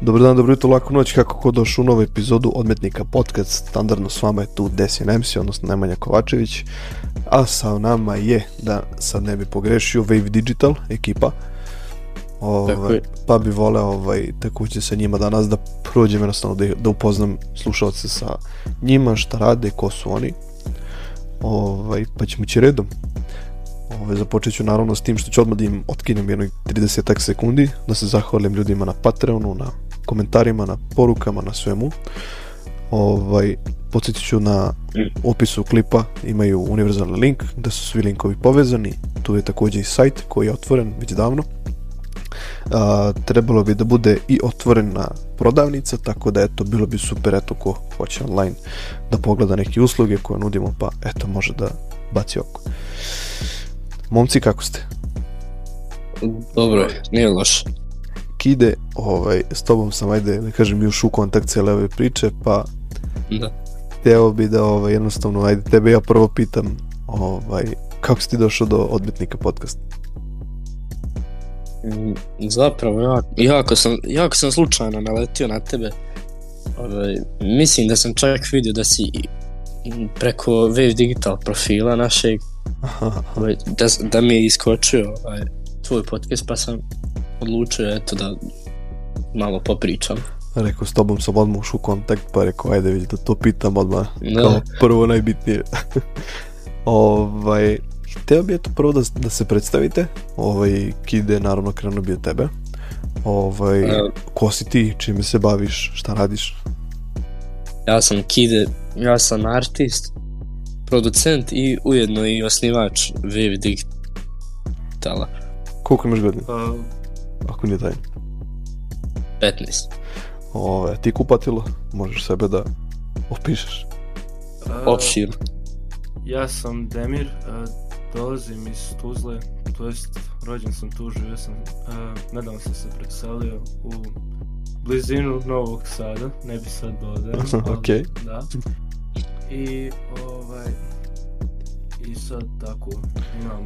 Dobar dan, dobro jutro, laku noć, kako ko došao u novu epizodu Odmetnika podcast, standardno s vama je tu Desin MC, odnosno Nemanja Kovačević, a sa nama je, da sad ne bi pogrešio, Wave Digital ekipa, ovaj, pa bi voleo ovaj, također sa njima danas da prođem jednostavno da, da upoznam slušalce sa njima, šta rade, ko su oni, ovaj, pa ćemo će redom. Ove, započet ću naravno s tim što ću odmah da im otkinem jednog 30 sekundi, da se zahvalim ljudima na Patreonu, na komentarima, na porukama, na svemu. Ovaj, podsjetit ću na opisu klipa imaju univerzalni link, da su svi linkovi povezani. Tu je također i sajt koji je otvoren već davno. A, trebalo bi da bude i otvorena prodavnica, tako da eto, bilo bi super, eto, ko hoće online da pogleda neke usluge koje nudimo, pa eto, može da baci oko. Momci, kako ste? Dobro, nije loše. Kide, ovaj, s tobom sam, ajde, da kažem, još u kontakt cijele ove priče, pa... Da. Teo bi da, ovaj, jednostavno, ajde, tebe ja prvo pitam, ovaj, kako si ti došao do odbitnika podcasta? Mm, zapravo, ja, jako, sam, jako sam slučajno naletio na tebe. Ovaj, mislim da sam čak vidio da si preko Wave Digital profila našeg ovaj, da, da mi je iskočio ovaj, tvoj podcast pa sam odlučio eto da malo popričam. Rekao s tobom sam odmah ušao u kontakt pa rekao ajde vidi da to pitam odmah no. kao prvo najbitnije. ovaj, htio bi eto prvo da, da se predstavite, ovaj, Kide naravno krenuo bi od tebe. Ovaj, uh, ko si ti, čime se baviš, šta radiš? Ja sam Kide, ja sam artist, producent i ujedno i osnivač Wave Digitala. Koliko imaš godina? Uh, Ako nije taj. 15. Ove, ti kupatilo? Možeš sebe da opišeš? Uh, Opšir. Ja sam Demir, uh, dolazim iz Tuzle, to jest rođen sam tu, živio sam, uh, nedavno sam se preselio u blizinu Novog Sada, ne bi sad dodajem. ok. Da. I ovaj i sad tako imam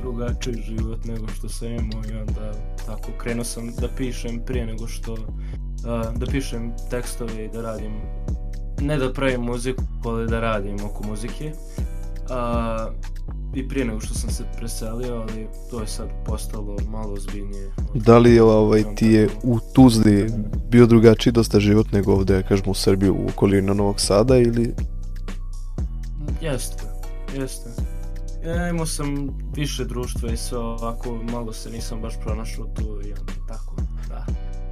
drugačiji život nego što sam imao i onda tako krenuo sam da pišem prije nego što uh, da pišem tekstove i da radim ne da pravim muziku, ali da radim oko muzike. Uh, I prije nego što sam se preselio, ali to je sad postalo malo ozbiljnije. Da li je ovaj, ti je u Tuzli bio drugačiji dosta život nego ovdje, kažemo, u Srbiju, u okolinu Novog Sada ili... Jeste, jeste. Ja imao sam više društva i sve ovako, malo se nisam baš pronašao tu i onda tako, da.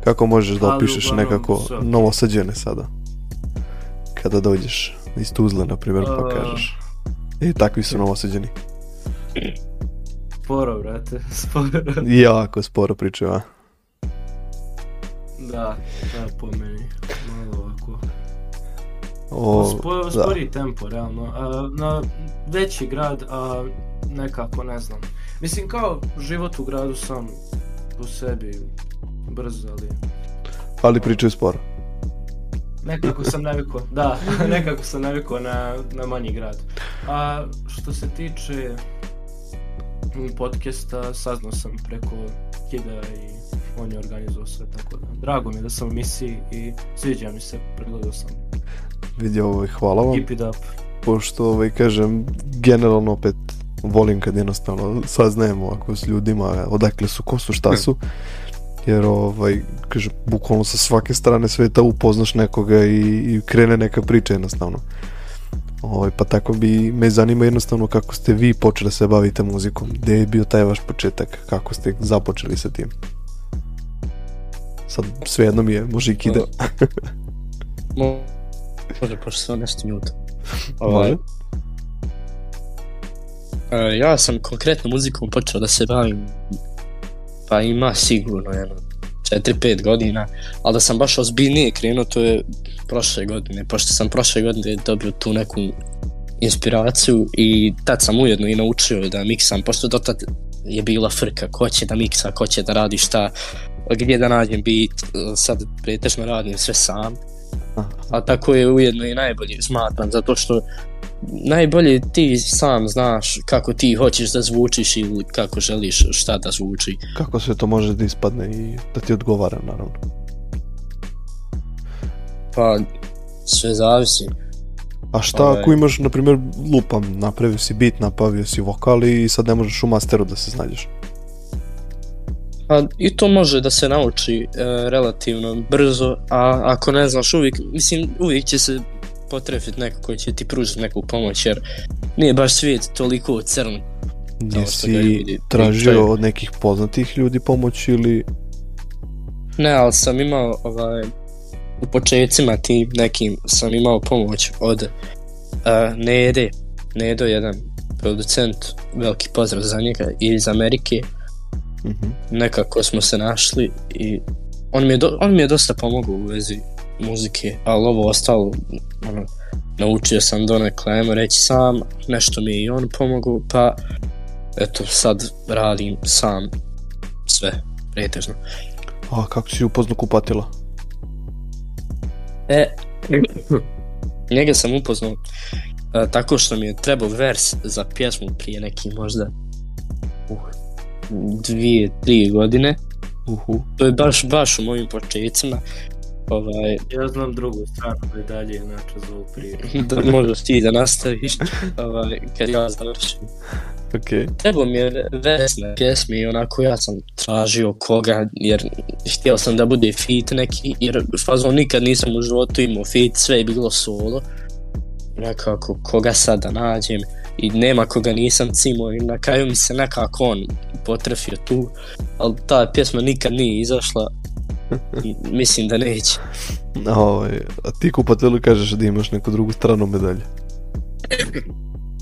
Kako možeš da opišeš nekako sve. novosađene sada? Kada dođeš iz Tuzle, na primjer, pa uh, kažeš. I takvi su novosađeni. Sporo, brate, sporo. jako sporo pričaju, a? Da, da, po meni. O, Spo, spori da. tempo, realno. A, na veći grad, a nekako, ne znam. Mislim, kao život u gradu sam po sebi brzo, ali... Ali pričaju sporo. Nekako sam navikao, da, nekako sam navikao na, na manji grad. A što se tiče podcasta, saznao sam preko Kida i on je organizovao sve, tako da drago mi je da sam u misiji i sviđa mi se, pregledao sam. Vidio ovaj, hvala vam. Keep it up. Pošto, ovaj, kažem, generalno opet volim kad jednostavno saznajemo ako s ljudima odakle su, ko su, šta su. Jer, ovaj, kažem, bukvalno sa svake strane sveta upoznaš nekoga i, i krene neka priča jednostavno. Ovaj, pa tako bi me zanima jednostavno kako ste vi počeli se bavite muzikom. Gde je bio taj vaš početak? Kako ste započeli sa tim? Sad svejedno mi je, može i kide. može, pošto sve nešto minuta. Ovaj, uh, ja sam konkretno muzikom počeo da se bavim pa ima sigurno jedno 4-5 godina, ali da sam baš ozbiljnije krenuo, to je prošle godine, pošto sam prošle godine dobio tu neku inspiraciju i tad sam ujedno i naučio da miksam, pošto do tad je bila frka, ko će da miksa, ko će da radi šta, gdje da nađem bit, sad pretežno radim sve sam. A tako je ujedno i najbolje smatram, zato što najbolje ti sam znaš kako ti hoćeš da zvučiš ili kako želiš šta da zvuči. Kako sve to može da ispadne i da ti odgovara naravno. Pa, sve zavisi. A šta Ovaj. ako imaš, na primjer, lupam, napravio si beat, napravio si vokal i sad ne možeš u masteru da se snađeš? Pa i to može da se nauči e, relativno brzo, a ako ne znaš uvijek, mislim uvijek će se potrefiti neko koji će ti pružiti neku pomoć jer nije baš svijet toliko crn. Ga Jesi ljudi tražio pričaju. od nekih poznatih ljudi pomoć ili... Ne, ali sam imao ovaj, u početcima tim nekim sam imao pomoć od uh, Nede, Nedo jedan producent, veliki pozdrav za njega iz Amerike. Mhm. nekako smo se našli i on mi je, do, on mi je dosta pomogao u vezi muzike, ali ovo ostalo, ono, naučio sam donekle, ajmo reći sam, nešto mi je i on pomogao, pa eto, sad radim sam sve, pretežno. A kako si upoznao kupatila? E, njega sam upoznao e, tako što mi je trebao vers za pjesmu prije neki možda uh, dvije, tri godine. Uhu. To je baš, baš u mojim početcima. Ovaj, Ja znam drugu stranu medalje, inače za ovu priču. da možeš ti da nastaviš ovaj, kad ja završim. Okej. Trebao mi je vers na pjesmi i onako ja sam tražio koga jer htio sam da bude fit neki jer fazon nikad nisam u životu imao fit, sve je bilo solo. Nekako koga sad da nađem i nema koga nisam cimo i na kraju mi se nekako on potrefio tu, ali ta pjesma nikad nije izašla. I Mislim da neće. A, Ovaj, a ti kupatilu kažeš da imaš neku drugu stranu medalje.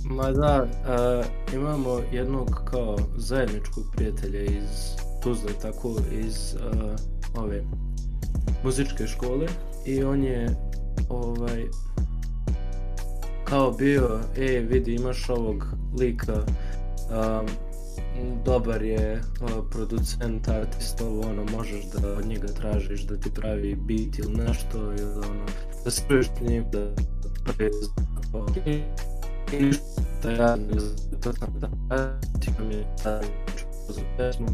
Ma da, uh, imamo jednog kao zajedničkog prijatelja iz Tuzle, tako iz uh, ove muzičke škole i on je ovaj kao bio, e vidi imaš ovog lika, um, dobar je uh, producent, artist, ovo ono, možeš da od njega tražiš da ti pravi beat ili nešto, ili ono, da se čuješ njim, da pravi i ništa ja ne znam, to sam da pratim je stavio za pesmu.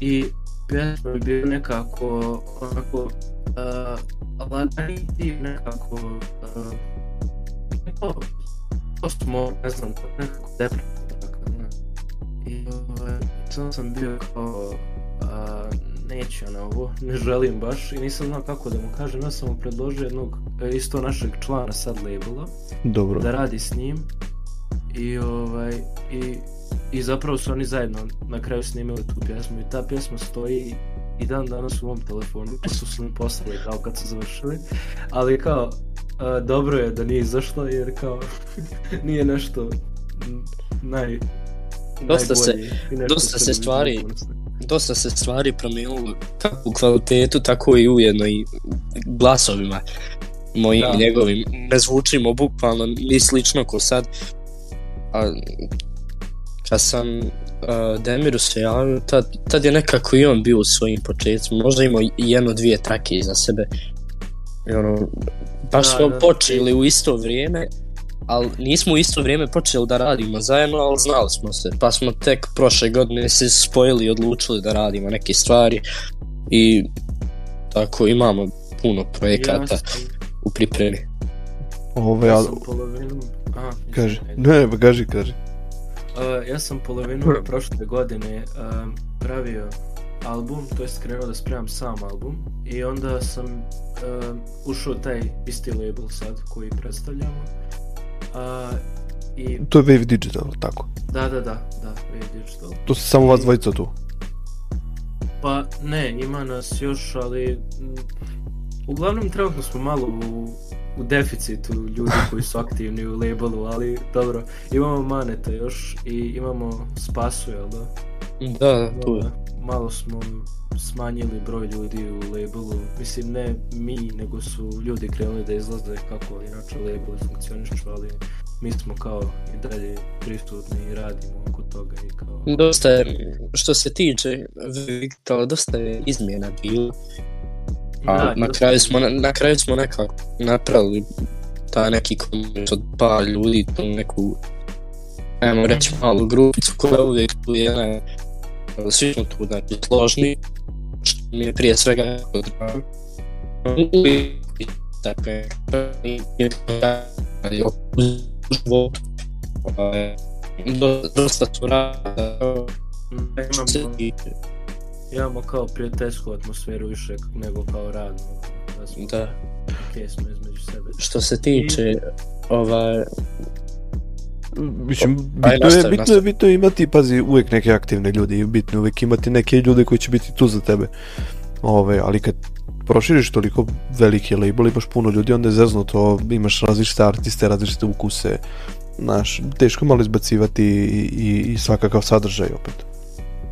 I pjesma je bio nekako onako uh, laganiti nekako uh, nekako to smo, ne znam, nekako depresivno i ovaj, sam sam bio kao a, neću na ovo, ne želim baš i nisam znao kako da mu kažem, ja sam mu predložio jednog e, isto našeg člana sad labela Dobro. da radi s njim i ovaj i, i zapravo su oni zajedno na kraju snimili tu pjesmu i ta pjesma stoji i dan danas u mom telefonu pa su su mi poslali kao kad su završili ali kao a, dobro je da nije izašla jer kao nije nešto naj Dosta se- dosta se stvari- dosta se stvari promijenilo kako u kvalitetu, tako i ujedno i glasovima mojim Da. njegovim. Ne zvučimo bukvalno ni slično ko sad. A, kad sam uh, Demiru se javio, tad, tad je nekako i on bio u svojim početcima. Možda imao i jedno, dvije trake iza sebe. I ono, baš Da, smo da. počeli u isto vrijeme, ali nismo u isto vrijeme počeli da radimo zajedno, ali znali smo se. Pa smo tek prošle godine se spojili i odlučili da radimo neke stvari i tako imamo puno projekata Ja sam, Pa u pripremi. Ove, ja ja, sam polovinu... Aha, kaži. Ne, pa kaži, kaži. Uh, ja sam polovinu prošle godine um, pravio album, to jest krenuo da spremam sam album i onda sam um, ušao taj isti label sad koji predstavljamo. Uh, I To je Wave Digital, tako. da, da, da, da, Wave Digital. To su samo vas dvojica tu. Pa ne, ima nas još, ali uglavnom trenutno smo malo u, u deficitu ljudi koji su aktivni u labelu, ali dobro, imamo Maneta još i imamo Spasu, jel da? Da, da, tu je. malo smo smanjili broj ljudi u labelu. Mislim, ne mi, nego su ljudi krenuli da izlaze kako inače label funkcionišu, ali mi smo kao i dalje prisutni i radimo oko toga i kao... Dosta je, što se tiče Victor, dosta je izmjena bilo. A Da, na kraju smo, na, na kraju smo nekako napravili taj neki komunitet od par ljudi, tu neku, ajmo reći, malu grupicu koja uvijek tu je, ne, svi smo tu, znači, složni, što mi je prije svega jako drago. I i u životu. Ovaj, do- Dosta su rada, Imamo, imamo kao prijateljsku atmosferu više nego kao radnu. Da da. okej smo između sebe. Što se tiče ovaj, Mislim, Ajde, bitno je, bitno je, bitno je imati, pazi, uvijek neke aktivne ljude i bitno je uvijek imati neke ljude koji će biti tu za tebe. Ove, ali kad proširiš toliko veliki label, imaš puno ljudi, onda je zezno to, imaš različite artiste, različite ukuse, znaš, teško malo izbacivati i, i, i svakakav sadržaj opet.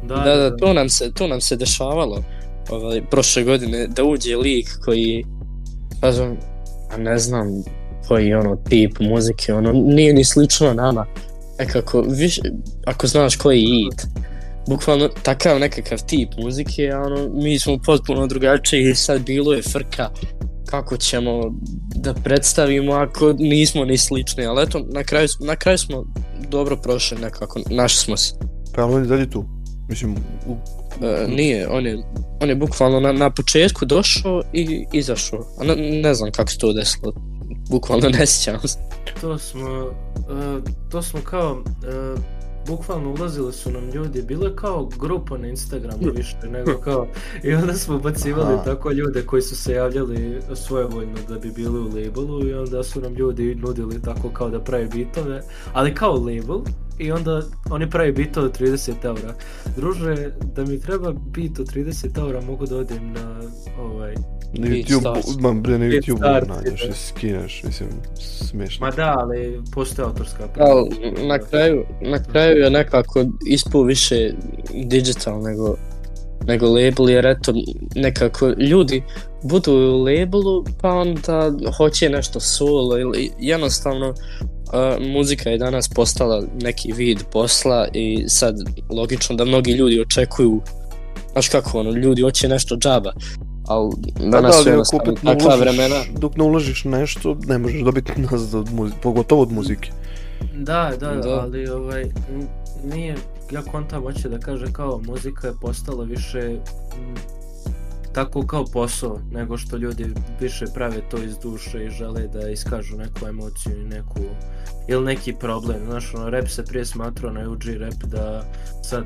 Da, da, to nam se, to nam se dešavalo ovaj, prošle godine, da uđe lik koji, kažem, a ne znam koji ono tip muzike, ono nije ni slično nama. Nekako, više, ako znaš koji je it, bukvalno takav nekakav tip muzike, a ono, mi smo potpuno drugačiji i sad bilo je frka kako ćemo da predstavimo ako nismo ni slični, ali eto, na kraju, na kraju smo dobro prošli nekako, našli smo se. Pa on je dalje tu. Mislim, u, E, nije, on je, on je bukvalno na, na početku došao i izašao. A ne, ne znam kako se to desilo. Bukvalno ne sjećam se. To smo, uh, to smo kao, uh, bukvalno ulazili su nam ljudi, bilo je kao grupa na Instagramu više nego kao, i onda smo bacivali Aha. tako ljude koji su se javljali svojevoljno da bi bili u labelu i onda su nam ljudi nudili tako kao da pravi bitove, ali kao label i onda oni pravi bitove od 30 eura. Druže, da mi treba bit od 30 eura mogu da odem na ovaj, na Beat YouTube, Stars. ma bre, na Beat YouTube Stars, nađeš i skineš, mislim, smiješno. ma da, ali postoje autorska prava. Ali na kraju, na kraju je nekako ispao više digital nego, nego label jer eto nekako ljudi budu u labelu pa onda hoće nešto solo ili jednostavno Uh, muzika je danas postala neki vid posla i sad logično da mnogi ljudi očekuju znaš kako ono, ljudi hoće nešto džaba ali danas su ali ako jednostavno opet takva uložiš- vremena Dok ne uložiš nešto, ne možeš dobiti nazad od muzike, pogotovo od muzike. Da, da, Da. da, ali ovaj, nije, ja kontam hoće da kaže kao muzika je postala više tako kao posao, nego što ljudi više prave to iz duše i žele da iskažu neku emociju i neku, ili neki problem, znaš, ono, rap se prije smatrao na UG rap da sad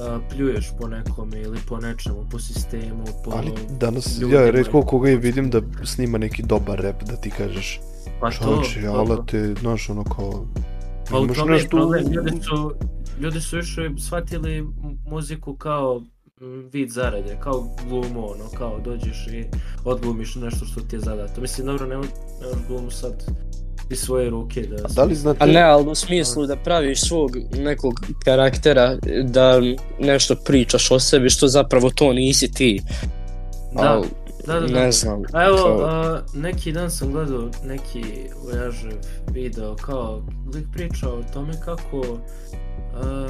a, pljuješ po nekome ili po nečemu, po sistemu, po Ali danas ljudima. ja redko koga je vidim da snima neki dobar rap, da ti kažeš pa to, ale to. te, znaš ono kao... Pa u tome je problem, ljudi su, ljudi su više shvatili muziku kao vid zarade, kao glumu, ono, kao dođeš i odglumiš nešto što ti je zadato. Mislim, dobro, ne možeš glumu sad iz svoje ruke da... A da li znate... A ne, ali u smislu da praviš svog nekog karaktera, da nešto pričaš o sebi, što zapravo to nisi ti. Da, Al, da, da, da. Ne znam. A evo, kao- a, neki dan sam gledao neki vojažev video, kao lik pričao o tome kako a,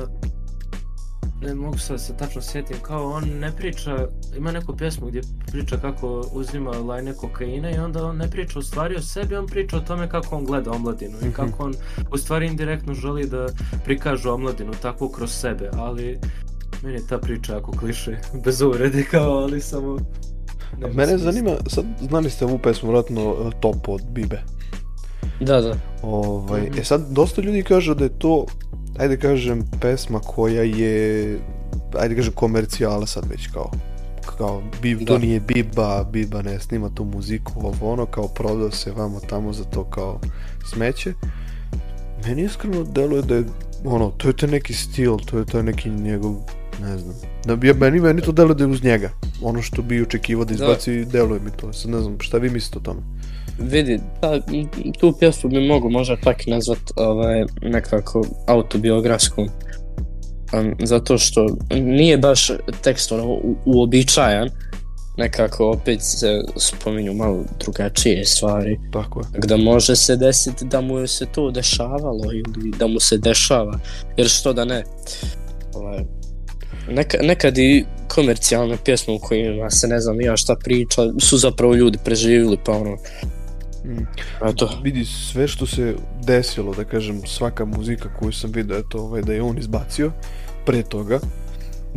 ne mogu sad se tačno sjetim, kao on ne priča, ima neku pjesmu gdje priča kako uzima lajne kokaina i onda on ne priča u stvari o sebi, on priča o tome kako on gleda omladinu i kako on u stvari indirektno želi da prikaže omladinu tako kroz sebe, ali meni je ta priča jako kliše, bez uvrede kao, ali samo... Mene zanima, sad znali ste ovu pesmu, vratno Top od Bibe. Da, da. Ovaj, Mhm. E sad, dosta ljudi kaže da je to, ajde kažem, pesma koja je, ajde kažem, komercijala sad već kao, kao, bib, to Da. nije Biba, Biba ne snima tu muziku, ovo ono, kao prodao se vamo tamo za to kao smeće. Meni iskreno deluje da je, ono, to je taj neki stil, to je taj neki njegov, ne znam, da bi, meni, meni to deluje da je uz njega. Ono što bi očekivao da Da. izbaci, deluje mi to. Sad ne znam, šta vi mislite o tome? Vidi, ta, tu pjesmu bi mogu možda čak nazvat ovaj, nekako autobiografskom. Um, zato što nije baš tekst ono u- uobičajan, nekako opet se spominju malo drugačije stvari. Tako je. da može se desiti da mu se to dešavalo ili da mu se dešava, jer što da ne. Ovaj, neka, nekad i komercijalne pjesme u kojima se ne znam ja šta priča su zapravo ljudi preživjeli pa ono, Mm. eto, vidi sve što se desilo, da kažem, svaka muzika koju sam vidio, eto, ovaj, da je on izbacio pre toga,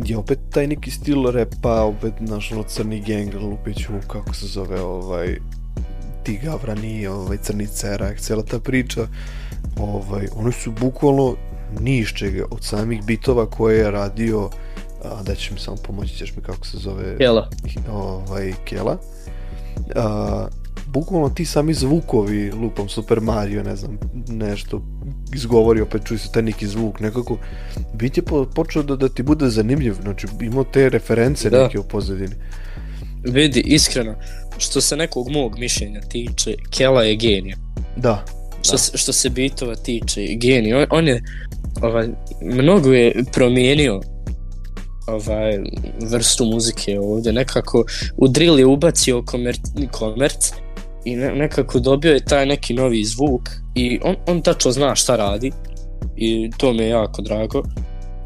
je opet taj neki stil repa, opet naš ono crni gang, lupiću, kako se zove, ovaj, ti gavrani, ovaj, crni cerak, cijela ta priča, ovaj, oni su bukvalno ni iz čega, od samih bitova koje je radio, a, da ćeš mi samo pomoći, ćeš mi kako se zove... Kela. Ovaj, Kela. A, bukvalno ti sami zvukovi, lupom Super Mario, ne znam, nešto izgovori, opet čuje se taj neki zvuk, nekako, bit je po, počeo da, da ti bude zanimljiv, znači imao te reference Da. neke u pozadini. Vidi, iskreno, što se nekog mog mišljenja tiče, Kela je genija. Da, Što, se, što se bitova tiče, genij. On, on je, ovaj, mnogo je promijenio ovaj, vrstu muzike ovdje. Nekako u drill je ubacio komer, komerc i ne, nekako dobio je taj neki novi zvuk i on, on tačno zna šta radi i to mi je jako drago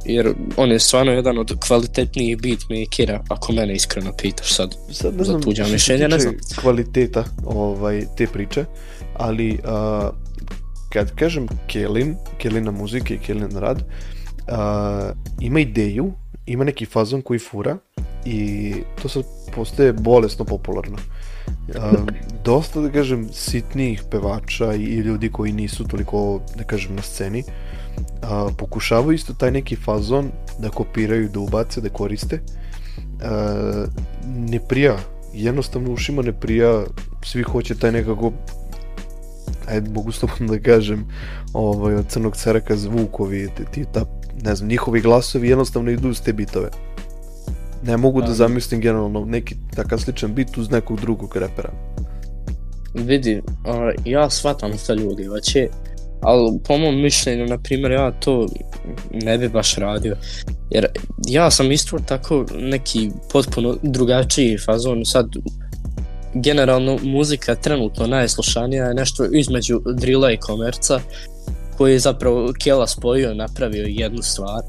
jer on je stvarno jedan od kvalitetnijih beatmakera ako mene iskreno pitaš sad sad ne Za znam tuđa mišljenja, ne znam. kvaliteta ovaj, te priče, ali a, kad kažem Kelin, Kelina muzike i Kelin rad, a, ima ideju, ima neki fazon koji fura i to sad postaje bolesno popularno. A, dosta, da kažem, sitnijih pevača i, i ljudi koji nisu toliko, da kažem, na sceni, a, pokušavaju isto taj neki fazon da kopiraju, da ubace, da koriste. A, ne prija, jednostavno ušima ne prija, svi hoće taj nekako ajde mogu slobodno da kažem ovaj, od crnog ceraka zvukovi ti, ti, ta, ne znam, njihovi glasovi jednostavno idu uz te bitove ne mogu da zamislim generalno neki takav sličan bit uz nekog drugog repera vidi, a, ja shvatam šta ljudi hoće, ali po mom mišljenju, na primjer, ja to ne bi baš radio. Jer ja sam isto tako neki potpuno drugačiji fazon, sad generalno muzika trenutno najslušanija je nešto između drilla i komerca, koji je zapravo Kela spojio napravio jednu stvar.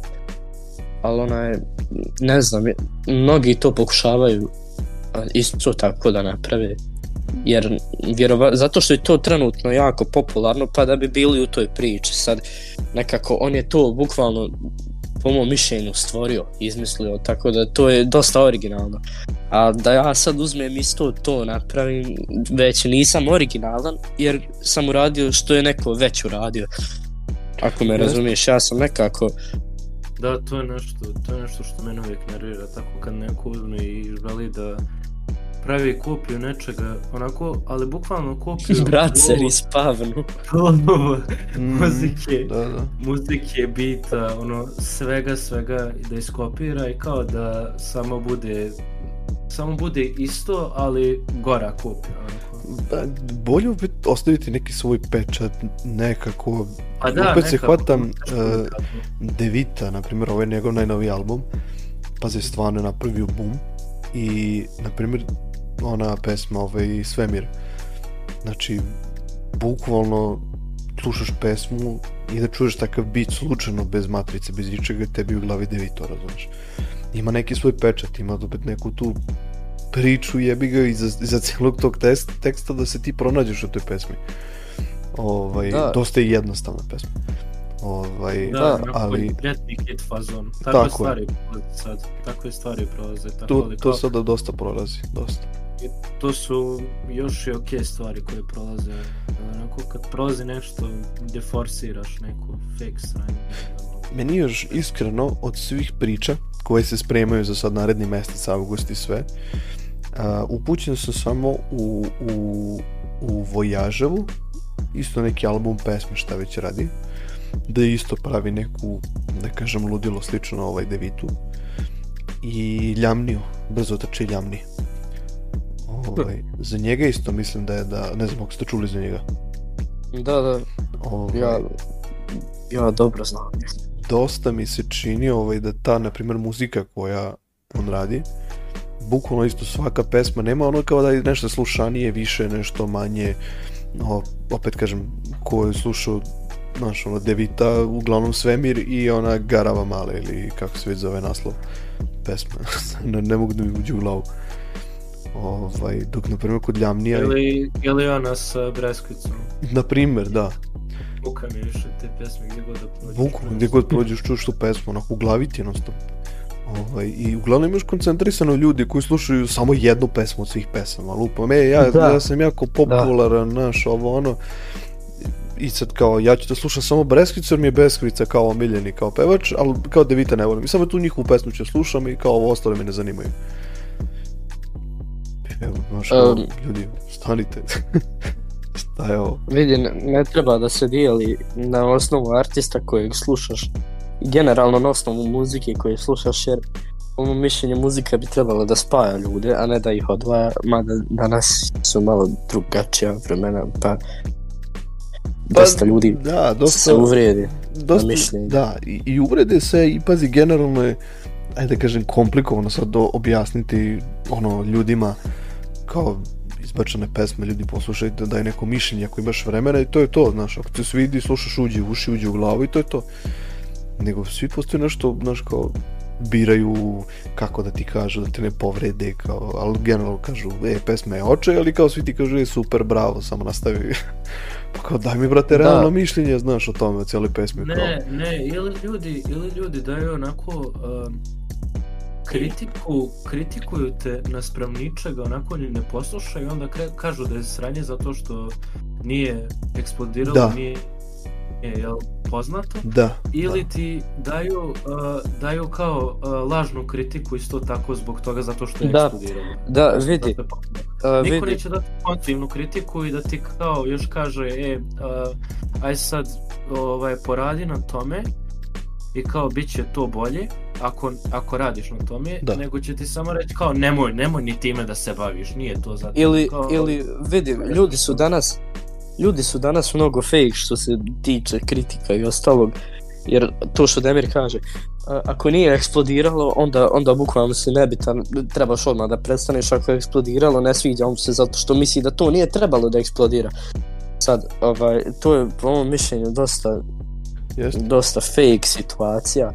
Ali ona je, ne znam, mnogi to pokušavaju isto tako da naprave jer vjerova, zato što je to trenutno jako popularno pa da bi bili u toj priči sad nekako on je to bukvalno po mom mišljenju stvorio, izmislio, tako da to je dosta originalno. A da ja sad uzmem isto to napravim, već nisam originalan, jer sam uradio što je neko već uradio. Ako me razumiješ, ja sam nekako, Da, to je nešto, to je nešto što mene uvijek nervira, tako kad neko uzme i želi da pravi kopiju nečega, onako, ali bukvalno kopiju brat se polu- rispavnu. polu Mm, muzike, da, da. muzike, bita, ono, svega, svega da iskopira i kao da samo bude samo bude isto, ali gora kopija, onako. Bolje opet ostaviti neki svoj pečat nekako Pa da, Opet se hvatam, nekako. Devita, na primjer, ovo je njegov najnoviji album, pa se stvarno je napravio boom i, na primjer, ona pesma, ovaj, Svemir, znači, bukvalno slušaš pesmu i da čuješ takav bit slučajno, bez matrice, bez ičega, tebi u glavi Devito, razumiješ. Ima neki svoj pečat, ima opet neku tu priču jebi ga iza, iza cijelog tog test, teksta da se ti pronađeš u toj pesmi. Ovaj, Da. dosta je jednostavna pesma. Ovaj, Da, Da, ali- kid fazon. Takve Tako je. stvari prolaze sad. Takve stvari prolaze. Tako to, ali to kao, sada dosta prolazi, dosta. to su još i okej stvari koje prolaze. Onako kad prolazi nešto gdje forsiraš neku fake stranu. Meni je još iskreno od svih priča koje se spremaju za sad naredni mjesec, avgust i sve, uh, upućen sam samo u, u, u Vojaževu, isto neki album pesme šta već radi, da isto pravi neku, da kažem, ludilo slično ovaj devitu, i Ljamniju, brzo trči Ljamni. Ovaj, za njega isto mislim da je da, ne znam ako ste čuli za njega. Da, da, Ovaj, ja, ja dobro znam. dosta mi se čini ovaj, da ta, na primjer, muzika koja on radi, bukvalno isto svaka pesma, nema ono kao da je nešto slušanije, više, nešto manje, no, opet kažem, ko je slušao, znaš, ono, Devita, uglavnom Svemir i ona Garava Male, ili kako se već zove naslov pesma, ne, ne mogu da mi uđe u glavu. Ovaj, dok, na primjer, kod Ljamnija, Ili, ili ona sa Breskvicom. na primjer, da, Buka mi više te pesme gdje god da prođeš. Bukvalno, gdje god prođeš čuješ tu pesmu, onako u glavi ti jednostavno. Ovaj, I uglavnom imaš koncentrisano ljudi koji slušaju samo jednu pesmu od svih pesama. Lupa, me, ja, Da. ja sam jako popularan, naš, ovo ono. I sad kao, ja ću da slušam samo Breskvicu jer mi je Breskvica kao omiljeni kao pevač, ali kao Devita ne volim. I samo tu njihovu pesmu ću slušam i kao ovo ostalo me ne zanimaju. Evo, znaš, kao, Um. ljudi, stanite. Šta je ovo? Vidi, ne, ne treba da se dijeli na osnovu artista kojeg slušaš. Generalno na osnovu muzike koje slušaš, jer po mom mišljenju muzika bi trebala da spaja ljude, a ne da ih odvaja, mada danas su malo drugačija vremena, pa dosta ljudi Da, dosta... se uvredi. dosta, mišljenje. da, i, i uvrede se i pazi generalno je ajde da kažem komplikovano sad do, objasniti ono ljudima kao izbačene pesme ljudi poslušajte daj neko mišljenje ako imaš vremena i to je to znaš ako ti se svidi slušaš uđi u uši uđi u glavu i to je to nego svi postoji nešto znaš kao biraju kako da ti kažu da te ne povrede kao, ali generalno kažu e pesma je oče ali kao svi ti kažu e super bravo samo nastavi pa kao daj mi brate Da. realno mišljenje znaš o tome o cijeloj pesmi kao. Ne, ne, ili ljudi, ili ljudi daju onako um, kritiku, kritikuju te naspram ničega, onako ni ne poslušaju i onda kažu da je sranje zato što nije eksplodiralo, Da. nije, nije jel, poznato. Da. Ili ti daju, uh, daju kao uh, lažnu kritiku isto tako zbog toga zato što je Da. eksplodiralo. Da, vidi, Zato je poznato. a, Niko vidi, neće dati konstruktivnu kritiku i da ti kao još kaže, e, uh, aj sad ovaj, poradi na tome i kao bit će to bolje ako, ako radiš na tome, Da. nego će ti samo reći kao nemoj, nemoj ni time da se baviš, nije to za ili, kao, ili vidi, ljudi su danas ljudi su danas mnogo fake što se tiče kritika i ostalog jer to što Demir kaže a, ako nije eksplodiralo onda, onda bukvalno si nebitan trebaš odmah da prestaneš. Ako je eksplodiralo ne sviđa mu se zato što misli da to nije trebalo da eksplodira. Sad ovaj, to je po mom mišljenju dosta Jeste. dosta fake situacija.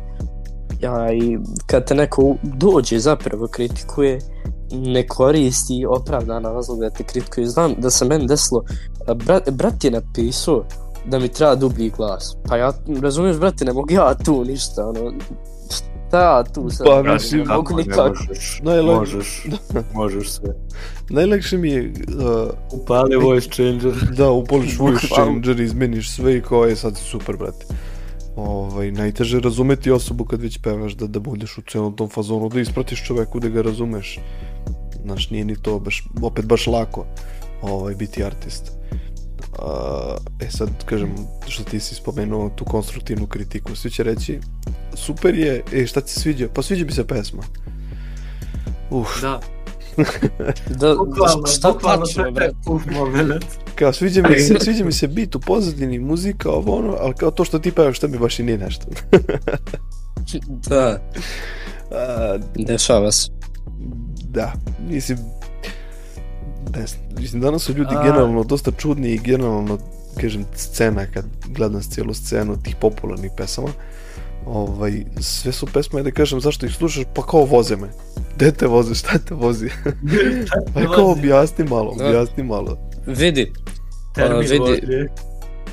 Ja, i kad te neko dođe zapravo kritikuje ne koristi opravdana razloga da te kritikuje. Znam da se meni desilo brat, brat je napisao da mi treba dublji glas pa ja razumiješ brate ne mogu ja tu ništa ono šta ja tu sad Pa, mislim, ne mogu nikako možeš, Najlakše- možeš, možeš sve. Najlakše mi je uh, Upali voice changer. da upoliš voice changer, izmeniš sve i kao je sad si super, brate. Ovaj, najteže je razumeti osobu kad već pevaš da, da budeš u cijelom tom fazonu, da ispratiš čoveku da ga razumeš. Znaš, nije ni to baš, opet baš lako ovaj, biti artist. A, e sad, kažem, što ti si spomenuo tu konstruktivnu kritiku, svi će reći, super je, e šta ti se sviđa? Pa sviđa mi se pesma. Uf, Da, da, bukvalno, šta tačno brate uf moment. kao sviđa mi se, sviđa mi se bit u pozadini, muzika, ovo ono, ali kao to što ti pevaš, što mi baš i nije nešto. da, A, dešava se da, mislim, ne mislim, danas su ljudi A- generalno dosta čudni i generalno, kažem, scena, kad gledam cijelu scenu tih popularnih pesama, ovaj, sve su pesme, da kažem, zašto ih slušaš, pa kao voze me. Gde te voze, šta te vozi? pa je kao objasni malo, objasni malo. vidi Termin A, vidi-.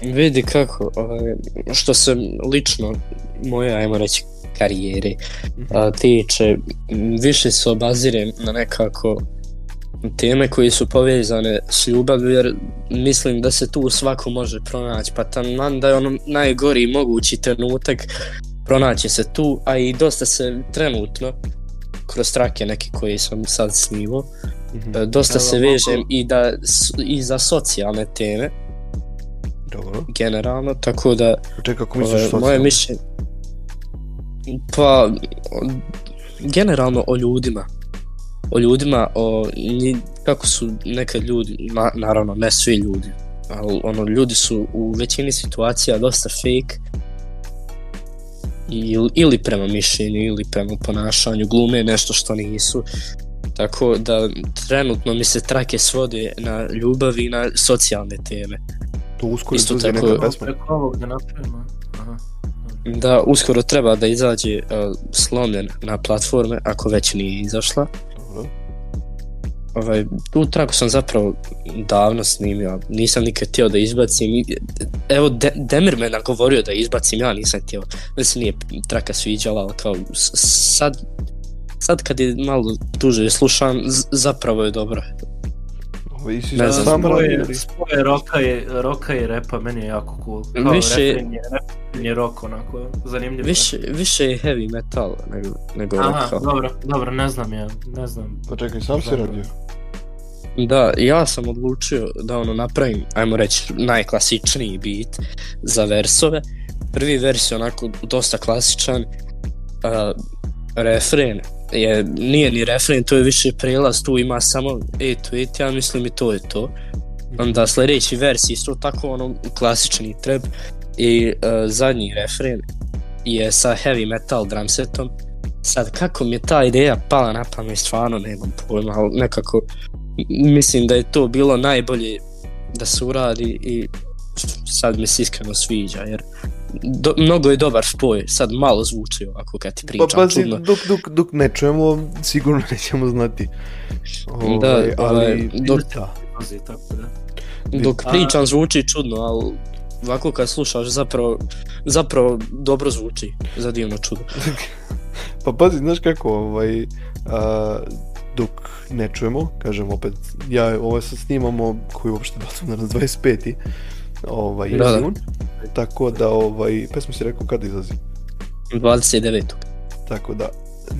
Vidi kako, ovaj, što se lično moje, ajmo reći, karijere a, tiče, više se obazirem na nekako teme koje su povezane s ljubavlju, jer mislim da se tu svako može pronaći, pa taman da je ono najgori mogući trenutak pronaći se tu, a i dosta se trenutno kroz trake neke koje sam sad snimao, Mhm. e, dosta Evo, se vežem i, da, i za socijalne teme, Dobro. generalno, tako da Čekaj, kako misliš socijalno? moje mišljenje. Pa, generalno o ljudima. O ljudima, o nji- kako su nekad ljudi, na, naravno ne svi ljudi, ali ono, ljudi su u većini situacija dosta fake ili, ili prema mišljenju ili prema ponašanju, glume nešto što nisu. Tako da trenutno mi se trake svode na ljubav i na socijalne teme. To uskoro Isto tako- neka pesma. Preko ovog da napravimo. Aha. Da, uskoro treba da izađe uh, slomljen na platforme, ako već nije izašla. Dobro. Ovaj, tu traku sam zapravo davno snimio, nisam nikad htio da izbacim. Evo, De Demir me nagovorio da izbacim, ja nisam htio. Da se nije traka sviđala, ali kao sad sad kad je malo duže slušam, zapravo je dobro. Ovo i si Ne znam, sam Spoje, spoje roka, i, roka i repa, meni je jako cool. Kao Više- refren je, refren je rock onako, zanimljivo. Više, više je heavy metal nego, nego Aha, rock. dobro, dobro, ne znam ja, ne znam. Pa čekaj, sam si radio. Da, ja sam odlučio da ono napravim, ajmo reći, najklasičniji beat za versove. Prvi vers je onako dosta klasičan, uh, refren je, nije ni refren, to je više prelaz, tu ima samo 8 ja mislim i to je to. Onda sljedeći vers je isto tako ono klasični treb i uh, zadnji refren je sa heavy metal drum setom. Sad, kako mi je ta ideja pala na pamet, stvarno nemam pojma, ali nekako mislim da je to bilo najbolje da se uradi i sad mi se iskreno sviđa, jer do, mnogo je dobar spoj, sad malo zvuči ovako kad ti Pa pričam pazi, čudno. dok, dok, dok ne čujemo, sigurno nećemo znati. Ovaj, Da, ali, ovaj, dok- da. Dok pričam zvuči čudno, ali ovako kad slušaš zapravo, zapravo dobro zvuči, za divno čudo. Pa pazi, znaš kako, ovaj, a, dok ne čujemo, kažem opet, ja ovo sad snimamo koji uopšte bacam na 25. Ovaj, Da, da. jun, tako da, ovaj, pesma si rekao kada izlazi. 29. Tako da,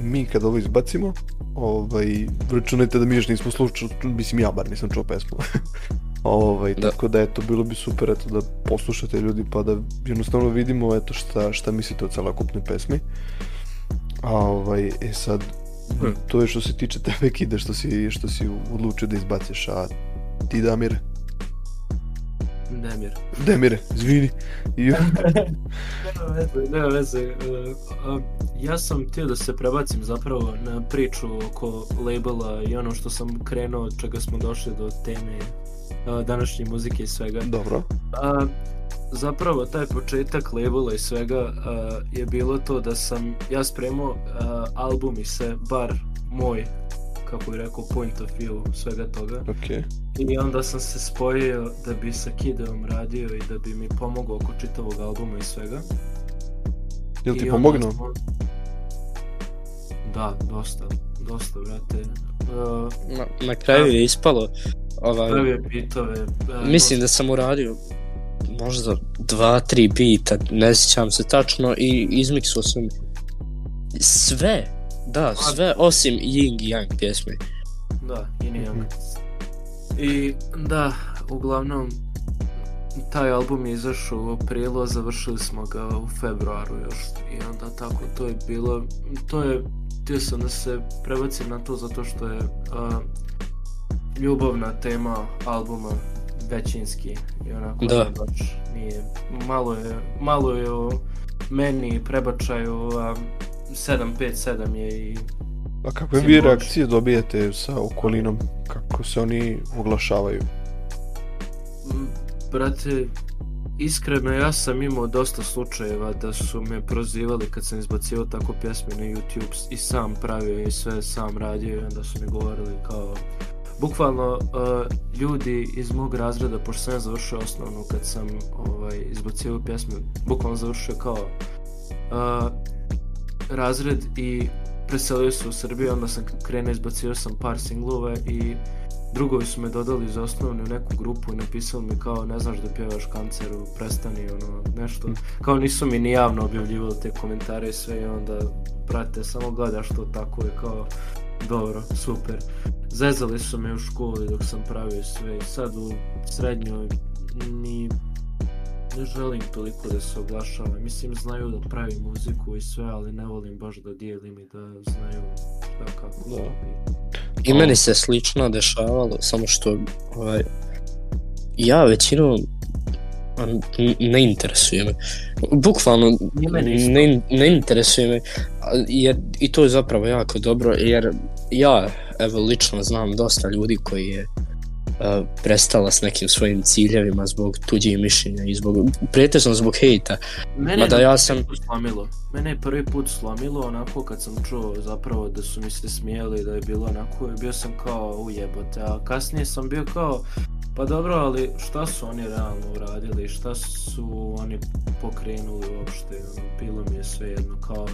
mi kad ovo izbacimo, ovaj, računajte da mi još nismo slušali, mislim ja bar nisam čuo pesmu. ovaj, Da. tako da eto, bilo bi super eto, da poslušate ljudi pa da jednostavno vidimo eto šta, šta mislite o celokupnoj pesmi. A ovaj, e sad, Hmm. to je što se tiče tebe Kide, što si, što si odlučio da izbaciš, a ti Damir, Demir. Demire, izvini. I, Nema veze, nema veze. Uh, uh, ja sam htio da se prebacim zapravo na priču oko labela i ono što sam krenuo od čega smo došli do teme uh, današnje muzike i svega. dobro. A, zapravo taj početak labela i svega a, je bilo to da sam ja spremao album i se bar moj kako bi rekao point of view svega toga Ok. i onda sam se spojio da bi sa Kideom radio i da bi mi pomogao oko čitavog albuma i svega Jel ti pomognuo? smo- Da, dosta, dosta, brate. Uh, Na, na kraju je ispalo, ovaj, pravio bitove. uh, mislim da sam uradio možda dva, tri bita, ne sjećam se tačno i izmiksuo sam sve, da, sve osim Ying i Yang pjesme. Da, i nije Mhm. I da, uglavnom, taj album je izašao u aprilu, a završili smo ga u februaru još. I onda tako, to je bilo, to je, htio sam da se prebacim na to zato što je a, ljubavna tema albuma većinski i onako Da. baš nije, malo je, malo je o meni prebačaju, a 757 je i A kakve vi reakcije dobijete sa okolinom? Kako se oni oglašavaju? Mm, Brate, iskreno ja sam imao dosta slučajeva da su me prozivali kad sam izbacivao tako pjesme na YouTube i sam pravio i sve sam radio i onda su mi govorili kao bukvalno uh, ljudi iz mog razreda pošto sam ja završio osnovnu kad sam ovaj izbacio pjesme bukvalno završio kao uh, razred i preselio se u Srbiju onda sam krenuo izbacio sam par singlova i drugovi su me dodali za osnovnu u neku grupu i napisali mi kao ne znaš da pjevaš kanceru, prestani ono nešto. Kao nisu mi ni javno objavljivali te komentare i sve i onda brate samo gledaš to tako i kao dobro, super. Zezali su me u školi dok sam pravio sve i sad u srednjoj ni ne želim toliko da se oglašavam. Mislim, znaju da pravim muziku i sve, ali ne volim baš da dijelim i da znaju šta kako. Da. I meni se slično dešavalo, samo što ovaj, ja većinom n- ne interesuje me. Bukvalno ne, ne interesuje me, jer, i to je zapravo jako dobro, jer ja evo lično znam dosta ljudi koji je prestala s nekim svojim ciljevima zbog tuđih mišljenja i zbog, pretežno zbog hejta. Mene Mada ja sam- slamilo. Mene je prvi put slomilo onako kad sam čuo zapravo da su mi se smijeli da je bilo onako i bio sam kao ujebote, a kasnije sam bio kao pa dobro, ali šta su oni realno uradili, šta su oni pokrenuli uopšte, bilo mi je sve jedno, kao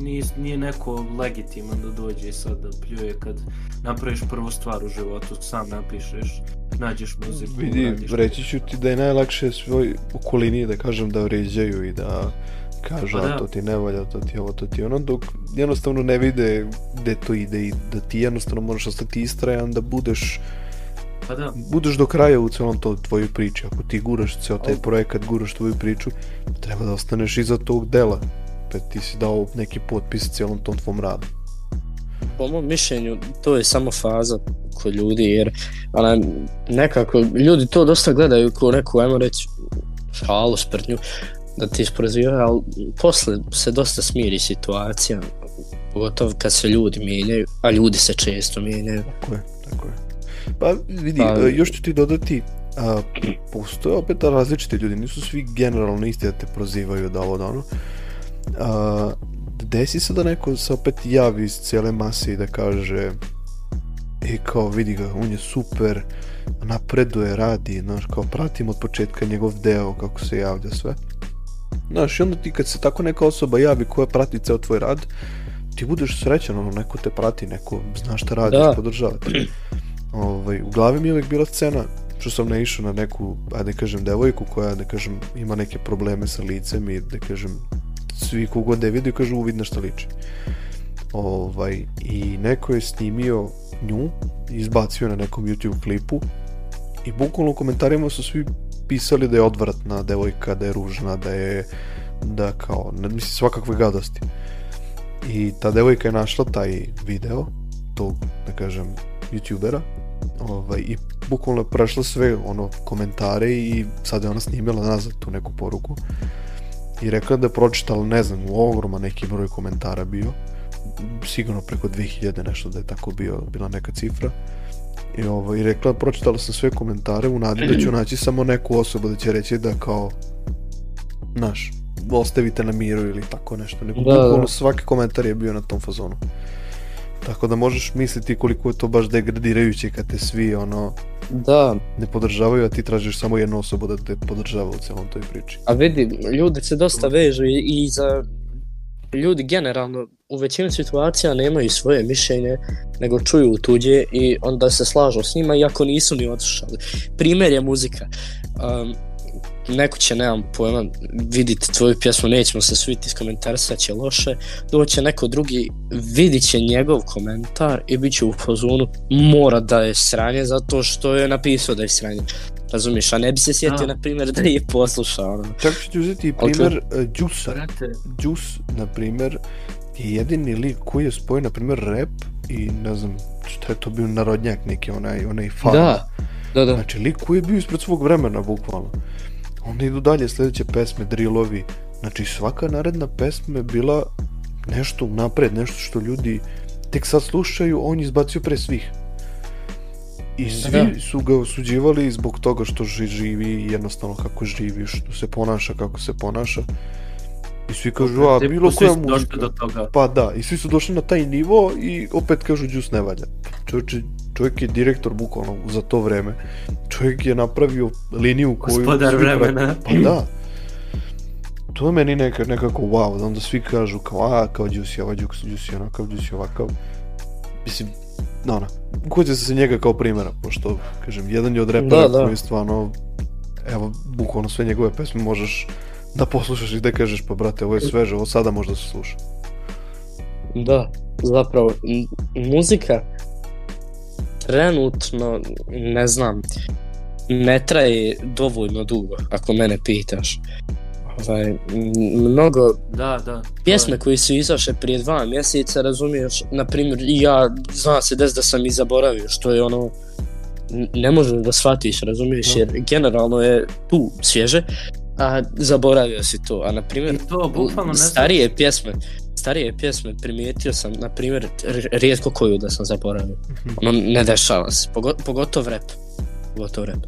nije, nije neko legitiman da dođe sad da pljuje kad napraviš prvu stvar u životu, sam napišeš, nađeš muziku, Vidi, reći ću ti da je najlakše svoj okolini da kažem da vređaju i da kažu, Pa da. to ti ne valja, to ti ovo, to ti ono, dok jednostavno ne vide gde to ide i da ti jednostavno moraš ostati istrajan, da budeš, Pa da, budeš do kraja u celom to tvojoj priči. Ako ti guraš ceo taj projekat, guraš tvoju priču, treba da ostaneš iza tog dela. Pa ti si dao neki potpis cijelom tom tvom radu. po mom mišljenju to je samo faza kod ljudi jer ona, nekako ljudi to dosta gledaju kao neku ajmo reći šalu sprdnju da ti isprozivaju ali posle se dosta smiri situacija pogotovo kad se ljudi mijenjaju a ljudi se često mijenjaju Tako je, tako je. Pa vidi, Pa- pa... još ću ti dodati, a, postoje opet različiti ljudi, nisu svi generalno isti da te prozivaju da ovo da ono. A, desi se da neko se opet javi iz cijele mase i da kaže i kao vidi ga, on je super, napreduje, radi, znaš, kao pratim od početka njegov deo, kako se javlja sve. Znaš, i onda ti kad se tako neka osoba javi koja prati ceo tvoj rad, ti budeš srećan, ono, neko te prati, neko zna šta radiš, Da. podržava te. Ovaj, u glavi mi je uvijek bila scena što sam naišao na neku, ajde kažem, devojku koja, da kažem, ima neke probleme sa licem i, da kažem, svi kogod da je vidio kažu uvid na šta liči. Ovaj, I neko je snimio nju, izbacio na nekom YouTube klipu i bukvalno u komentarima su svi pisali da je odvratna devojka, da je ružna, da je da kao, ne mislim svakakve gadosti. I ta devojka je našla taj video tog, da kažem, youtubera ovaj, i bukvalno je prešla sve ono komentare i sad je ona snimila nazad tu neku poruku i rekla da je pročitala, ne znam, ogroman neki broj komentara bio sigurno preko 2000 nešto da je tako bio, bila neka cifra i ovaj, rekla pročitala sam sve komentare u nadi da ću naći samo neku osobu da će reći da kao naš, ostavite na miru ili tako nešto, nego Da, da. bukvalno svaki komentar je bio na tom fazonu tako da možeš misliti koliko je to baš degradirajuće kad te svi ono da ne podržavaju, a ti tražiš samo jednu osobu da te podržava u celom toj priči. A vidi, ljudi se dosta vežu i, i za ljudi generalno u većini situacija nemaju svoje mišljenje, nego čuju tuđe i onda se slažu s njima iako nisu ni odslušali. Primjer je muzika. Um, neko će, nemam pojma, vidjeti tvoju pjesmu, nećemo se sviti iz komentarisat će loše, doće neko drugi, vidit će njegov komentar i bit će u fazonu, mora da je sranje zato što je napisao da je sranje. Razumiješ, a ne bi se sjetio, na primjer, da je poslušao. Ono. Čak ću ti uzeti primjer Juice-a. brate, Juice, na primjer, je jedini lik koji je spojio, na primjer, rap i ne znam šta je to bio narodnjak neki, onaj, onaj fan. Da, da, da. Znači, lik koji je bio ispred svog vremena, bukvalno. Onda idu dalje sljedeće pesme, drillovi. Znači, svaka naredna pesma je bila nešto napred, nešto što ljudi tek sad slušaju, on je izbacio pre svih. I svi Da. su ga osuđivali zbog toga što ži- živi jednostavno kako živi, što se ponaša kako se ponaša. I svi kažu, a bilo koja muzika. do toga. Pa da, i svi su došli na taj nivo i opet kažu Juice ne valja. Čovječ, čovjek je direktor bukvalno za to vreme. Čovjek je napravio liniju koju... Gospodar vremena. Pa da. To je meni neka, nekako wow, da onda svi kažu kao, a, kao Juice je ovaj, Juice je onakav, Juice je ovakav. Mislim, no, ono, uhoće se njega kao primjera, pošto, kažem, jedan je od repera Da, da. koji stvarno, evo, bukvalno sve njegove pesme možeš da poslušaš i da kažeš, pa brate, ovo je sveže, ovo sada možda se sluša. Da, zapravo, muzika trenutno, ne znam, ne traje dovoljno dugo, ako mene pitaš. Ovaj, mnogo Da, da. pjesme je- koje su izašle prije dva mjeseca, razumiješ, na primjer, i ja zna se des da sam i zaboravio, što je ono, ne možeš da shvatiš, razumiješ, Da. jer generalno je tu svježe, a zaboravio si to, a na primjer, to bukvalno ne starije pjesme, starije pjesme primijetio sam, na primjer, rijetko koju da sam zaboravio. Ono ne dešava se, Pogo, pogotovo rap. Pogotovo rap.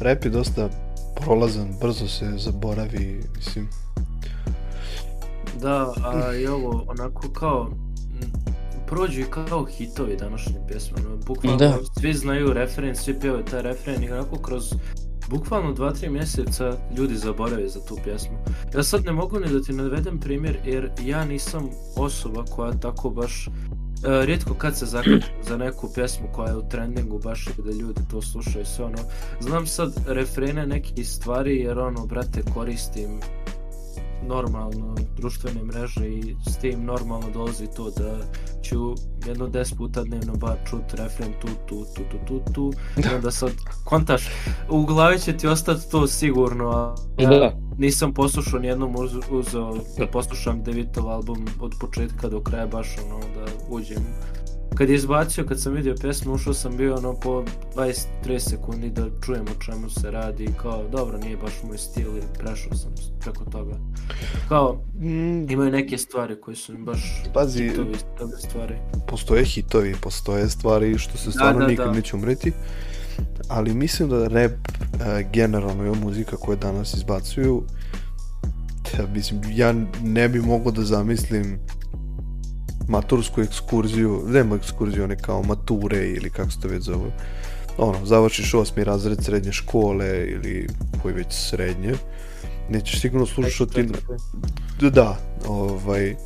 Rap je dosta prolazan, brzo se zaboravi, mislim. Da, a i ovo onako kao prođu i kao hitovi današnje pjesme, ono, bukvalno Da. svi znaju referen, svi pjevaju taj referen i onako kroz bukvalno 2-3 mjeseca ljudi zaborave za tu pjesmu. Ja sad ne mogu ni da ti navedem primjer jer ja nisam osoba koja tako baš E, rijetko kad se zakačem za neku pjesmu koja je u trendingu baš da ljudi to slušaju sve ono znam sad refrene nekih stvari jer ono brate koristim normalno društvene mreže i s tim normalno dolazi to da ću jedno 10 puta dnevno bar čut refren tu, tu, tu, tu, tu, tu i onda sad kontaš, u glavi će ti ostati to sigurno, a ja Da. nisam poslušao nijednom uz, uzeo da poslušam Devitov album od početka do kraja baš ono da uđem kad je izbacio, kad sam vidio pjesmu, ušao sam bio ono po 20-30 sekundi da čujem o čemu se radi i kao, dobro, nije baš moj stil i prešao sam preko toga. Kao, Mm, imaju neke stvari koje su mi baš Pazi, hitovi, dobre stvari. postoje hitovi, postoje stvari što se stvarno da, nikad da. neće umreti, ali mislim da rap e, generalno je muzika koju danas izbacuju ja, mislim, ja ne bi mogao da zamislim matursku ekskurziju, nema ekskurziju, one kao mature ili kako se to već zove. Ono, završiš osmi razred srednje škole ili koji već srednje, nećeš sigurno slušati da, ovaj,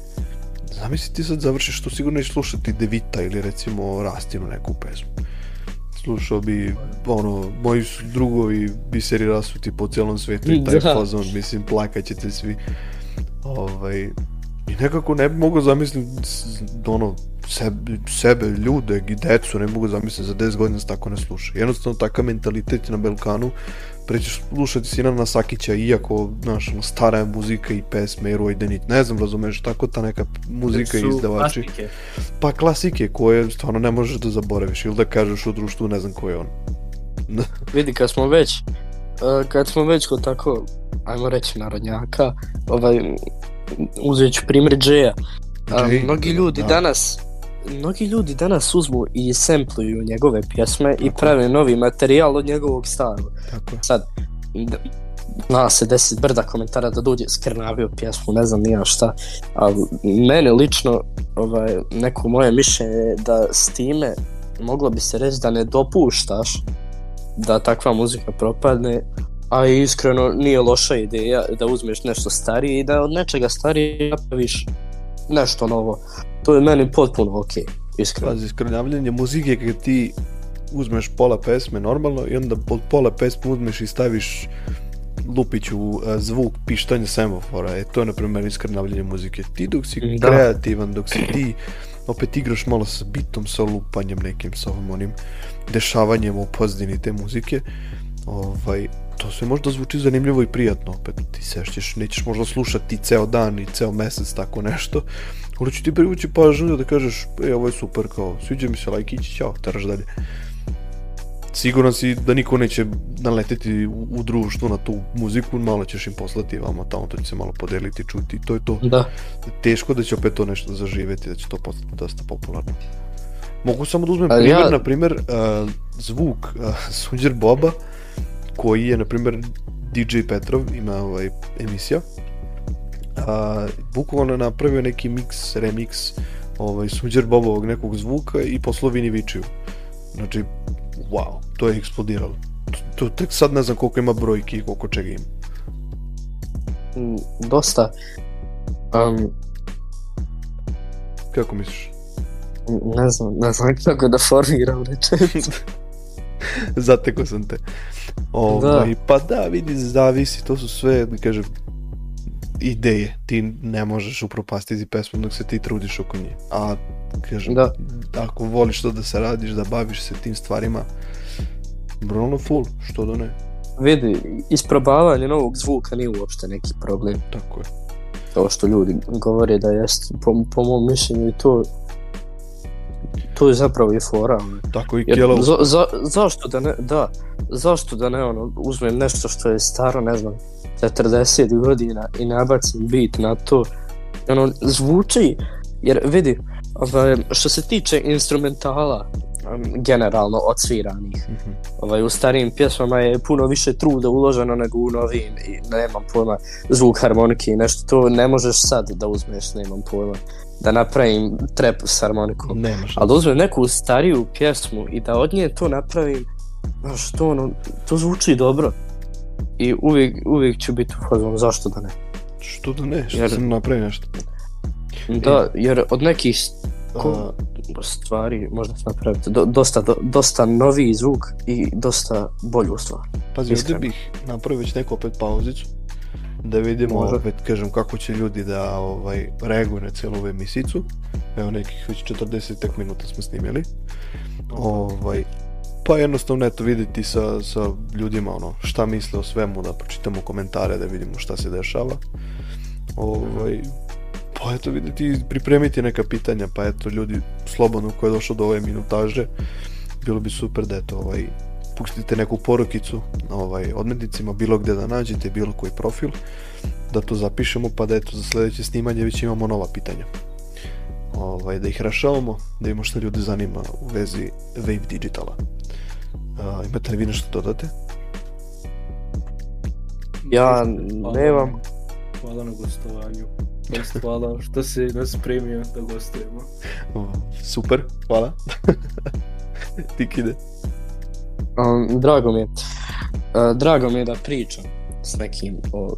zamisli ti sad završiš to, sigurno nećeš slušati Devita ili recimo Rastinu neku pesmu. Slušao bi, ono, moji su drugovi biseri rasuti po cijelom svijetu i taj Da. fazon, mislim, plakaćete svi. Ovaj, I nekako ne bi mogao zamisliti, ono, sebe, sebe, ljude i decu, ne bi mogao zamisliti za 10 godina se tako ne sluša. Jednostavno, takav mentalitet na Belkanu, prećeš slušati Sinana Sakića, iako, znaš, ono, stara je muzika i pesme i Rojdenit, ne znam, razumeš, tako ta neka muzika i izdavači. klasike. Pa klasike koje stvarno ne možeš da zaboraviš ili da kažeš u društvu ne znam ko je on. Vidi, kad smo već, uh, kad smo već kod tako, ajmo reći, narodnjaka, ovaj, uzet ću primjer Džeja. A, Jay, mnogi ljudi da. danas, mnogi ljudi danas uzmu i sempluju njegove pjesme i Tako. prave novi materijal od njegovog starog. Tako. Sad, zna se deset brda komentara da dođe skrnavio pjesmu, ne znam nija šta, ali mene lično, ovaj, neko moje mišljenje je da s time moglo bi se reći da ne dopuštaš da takva muzika propadne, a iskreno nije loša ideja da uzmeš nešto starije i da od nečega starije napraviš nešto novo. To je meni potpuno okej, iskreno. Pazi, skrnavljanje muzike kad ti uzmeš pola pesme normalno i onda od pola pesme uzmeš i staviš lupiću uh, zvuk pištanja semafora, e to je na primjer iskrnavljanje muzike. Ti dok si Da. kreativan, dok si ti opet igraš malo sa bitom, sa lupanjem nekim, sa ovim onim dešavanjem u pozdini te muzike, ovaj, to sve možda zvuči zanimljivo i prijatno, opet ti sešćeš, nećeš možda slušati ceo dan i ceo mesec tako nešto, ali će ti privući pažnju da kažeš, e, ovo je super, kao, sviđa mi se lajkići, ćao, teraš dalje. Siguran si da niko neće naleteti u, u društvu na tu muziku, malo ćeš im poslati vama tamo, to će se malo podeliti, čuti, to je to Da, teško da će opet to nešto zaživeti, da će to postati dosta popularno. Mogu samo da uzmem Ali primjer, ja- na primjer, uh, zvuk uh, Sunđer Boba, koji je, na primjer, DJ Petrov, ima ovaj emisija, a, bukvalno napravio neki mix, remix ovaj, Sunđer Bobovog nekog zvuka i poslao Vini Vičiju. Znači, wow, to je eksplodiralo. To, tek sad ne znam koliko ima brojki i koliko čega ima. m, dosta. Um, Kako misliš? ne znam, ne znam kako da formiram rečenicu. Zateko sam te. Ovaj, Pa da, vidi, zavisi, to su sve, da kažem, ideje. Ti ne možeš upropastiti pesmu dok se ti trudiš oko nje. A, kažem, Da. ako voliš to da se radiš, da baviš se tim stvarima, Bruno full, što da ne, Vidi, isprobavanje novog zvuka nije uopšte neki problem. tako je. To što ljudi govore da jest, po, po mom mišljenju i to to je zapravo i fora. ono. Tako i Jer, Kjelo, za, za, zašto da ne, da, zašto da ne ono, uzmem nešto što je staro, ne znam, 40 godina i nabacim beat na to, ono, zvuči, jer vidi, ovaj, što se tiče instrumentala, um, generalno odsviranih. Mhm. Ovaj, u starijim pjesmama je puno više truda uloženo nego u novim i nemam pojma zvuk harmonike i nešto to ne možeš sad da uzmeš, nemam pojma da napravim trap s harmonikom. Šanse. Ali da uzmem neku stariju pjesmu i da od nje to napravim, znaš, to, ono, to zvuči dobro. I uvijek, uvijek ću biti u fazonu, zašto da ne? Što da ne, što Jer- sam napravi nešto. Da, jer od nekih A, stvari možda se napraviti do, dosta, do, dosta noviji zvuk i dosta bolju stvar. pazi, ovdje bih napravio već neku opet pauzicu, da vidimo, Može. opet kažem, kako će ljudi da ovaj, reaguju na cijelu ovu emisicu. Evo nekih već 40 tek minuta smo snimili. Ovaj, pa jednostavno eto vidjeti sa, sa ljudima ono šta misle o svemu, da pročitamo komentare, da vidimo šta se dešava. Ovaj, pa eto vidjeti, pripremiti neka pitanja, pa eto ljudi slobodno ko je došao do ove minutaže, bilo bi super da eto ovaj, pustite neku porukicu ovaj, odmetnicima, bilo gdje da nađete, bilo koji profil, da to zapišemo, pa da eto za sljedeće snimanje već imamo nova pitanja. Ovaj, da ih rešavamo, da vidimo što ljudi zanima u vezi Wave Digitala. A, imate li vi nešto dodate? Ja nemam, Hvala na gostovanju. Hvala što si nas primio da gostujemo. Super, hvala. Tikide. Um, drago mi je, uh, drago mi je da pričam s nekim o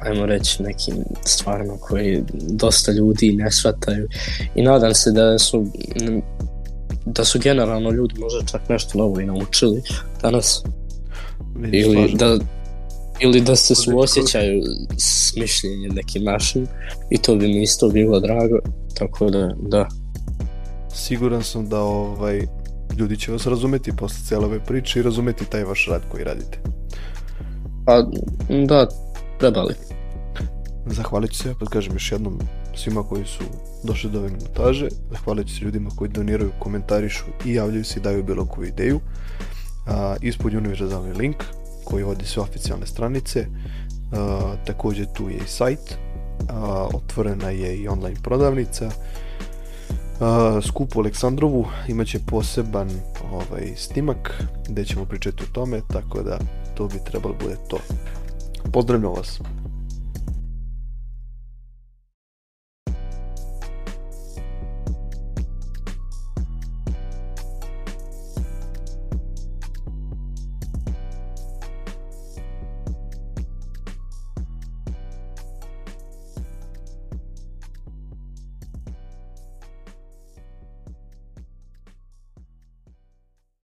ajmo reći nekim stvarima koje dosta ljudi ne shvataju. I nadam se da su da su generalno ljudi možda čak nešto novo i naučili danas. Vidiš, ili slažem. da ili da se. suosjećaju s mišljenjem nekim našim. I to bi mi isto bilo drago tako da da. Siguran sam da ovaj, ljudi će vas razumeti posle cijele ove priče i razumeti taj vaš rad koji radite. a da trebali. Zahvalit ću se, opet kažem još jednom svima koji su došli do ove minutaže, zahvalit ću se ljudima koji doniraju, komentarišu i javljaju se i daju bilo koju ideju. A, ispod univerzalni link koji vodi sve oficijalne stranice, a, također tu je i sajt, a, otvorena je i online prodavnica, a, skupu Aleksandrovu imaće poseban ovaj, snimak gdje ćemo pričati o tome, tako da to bi trebalo bude to. Pozdravljam vas!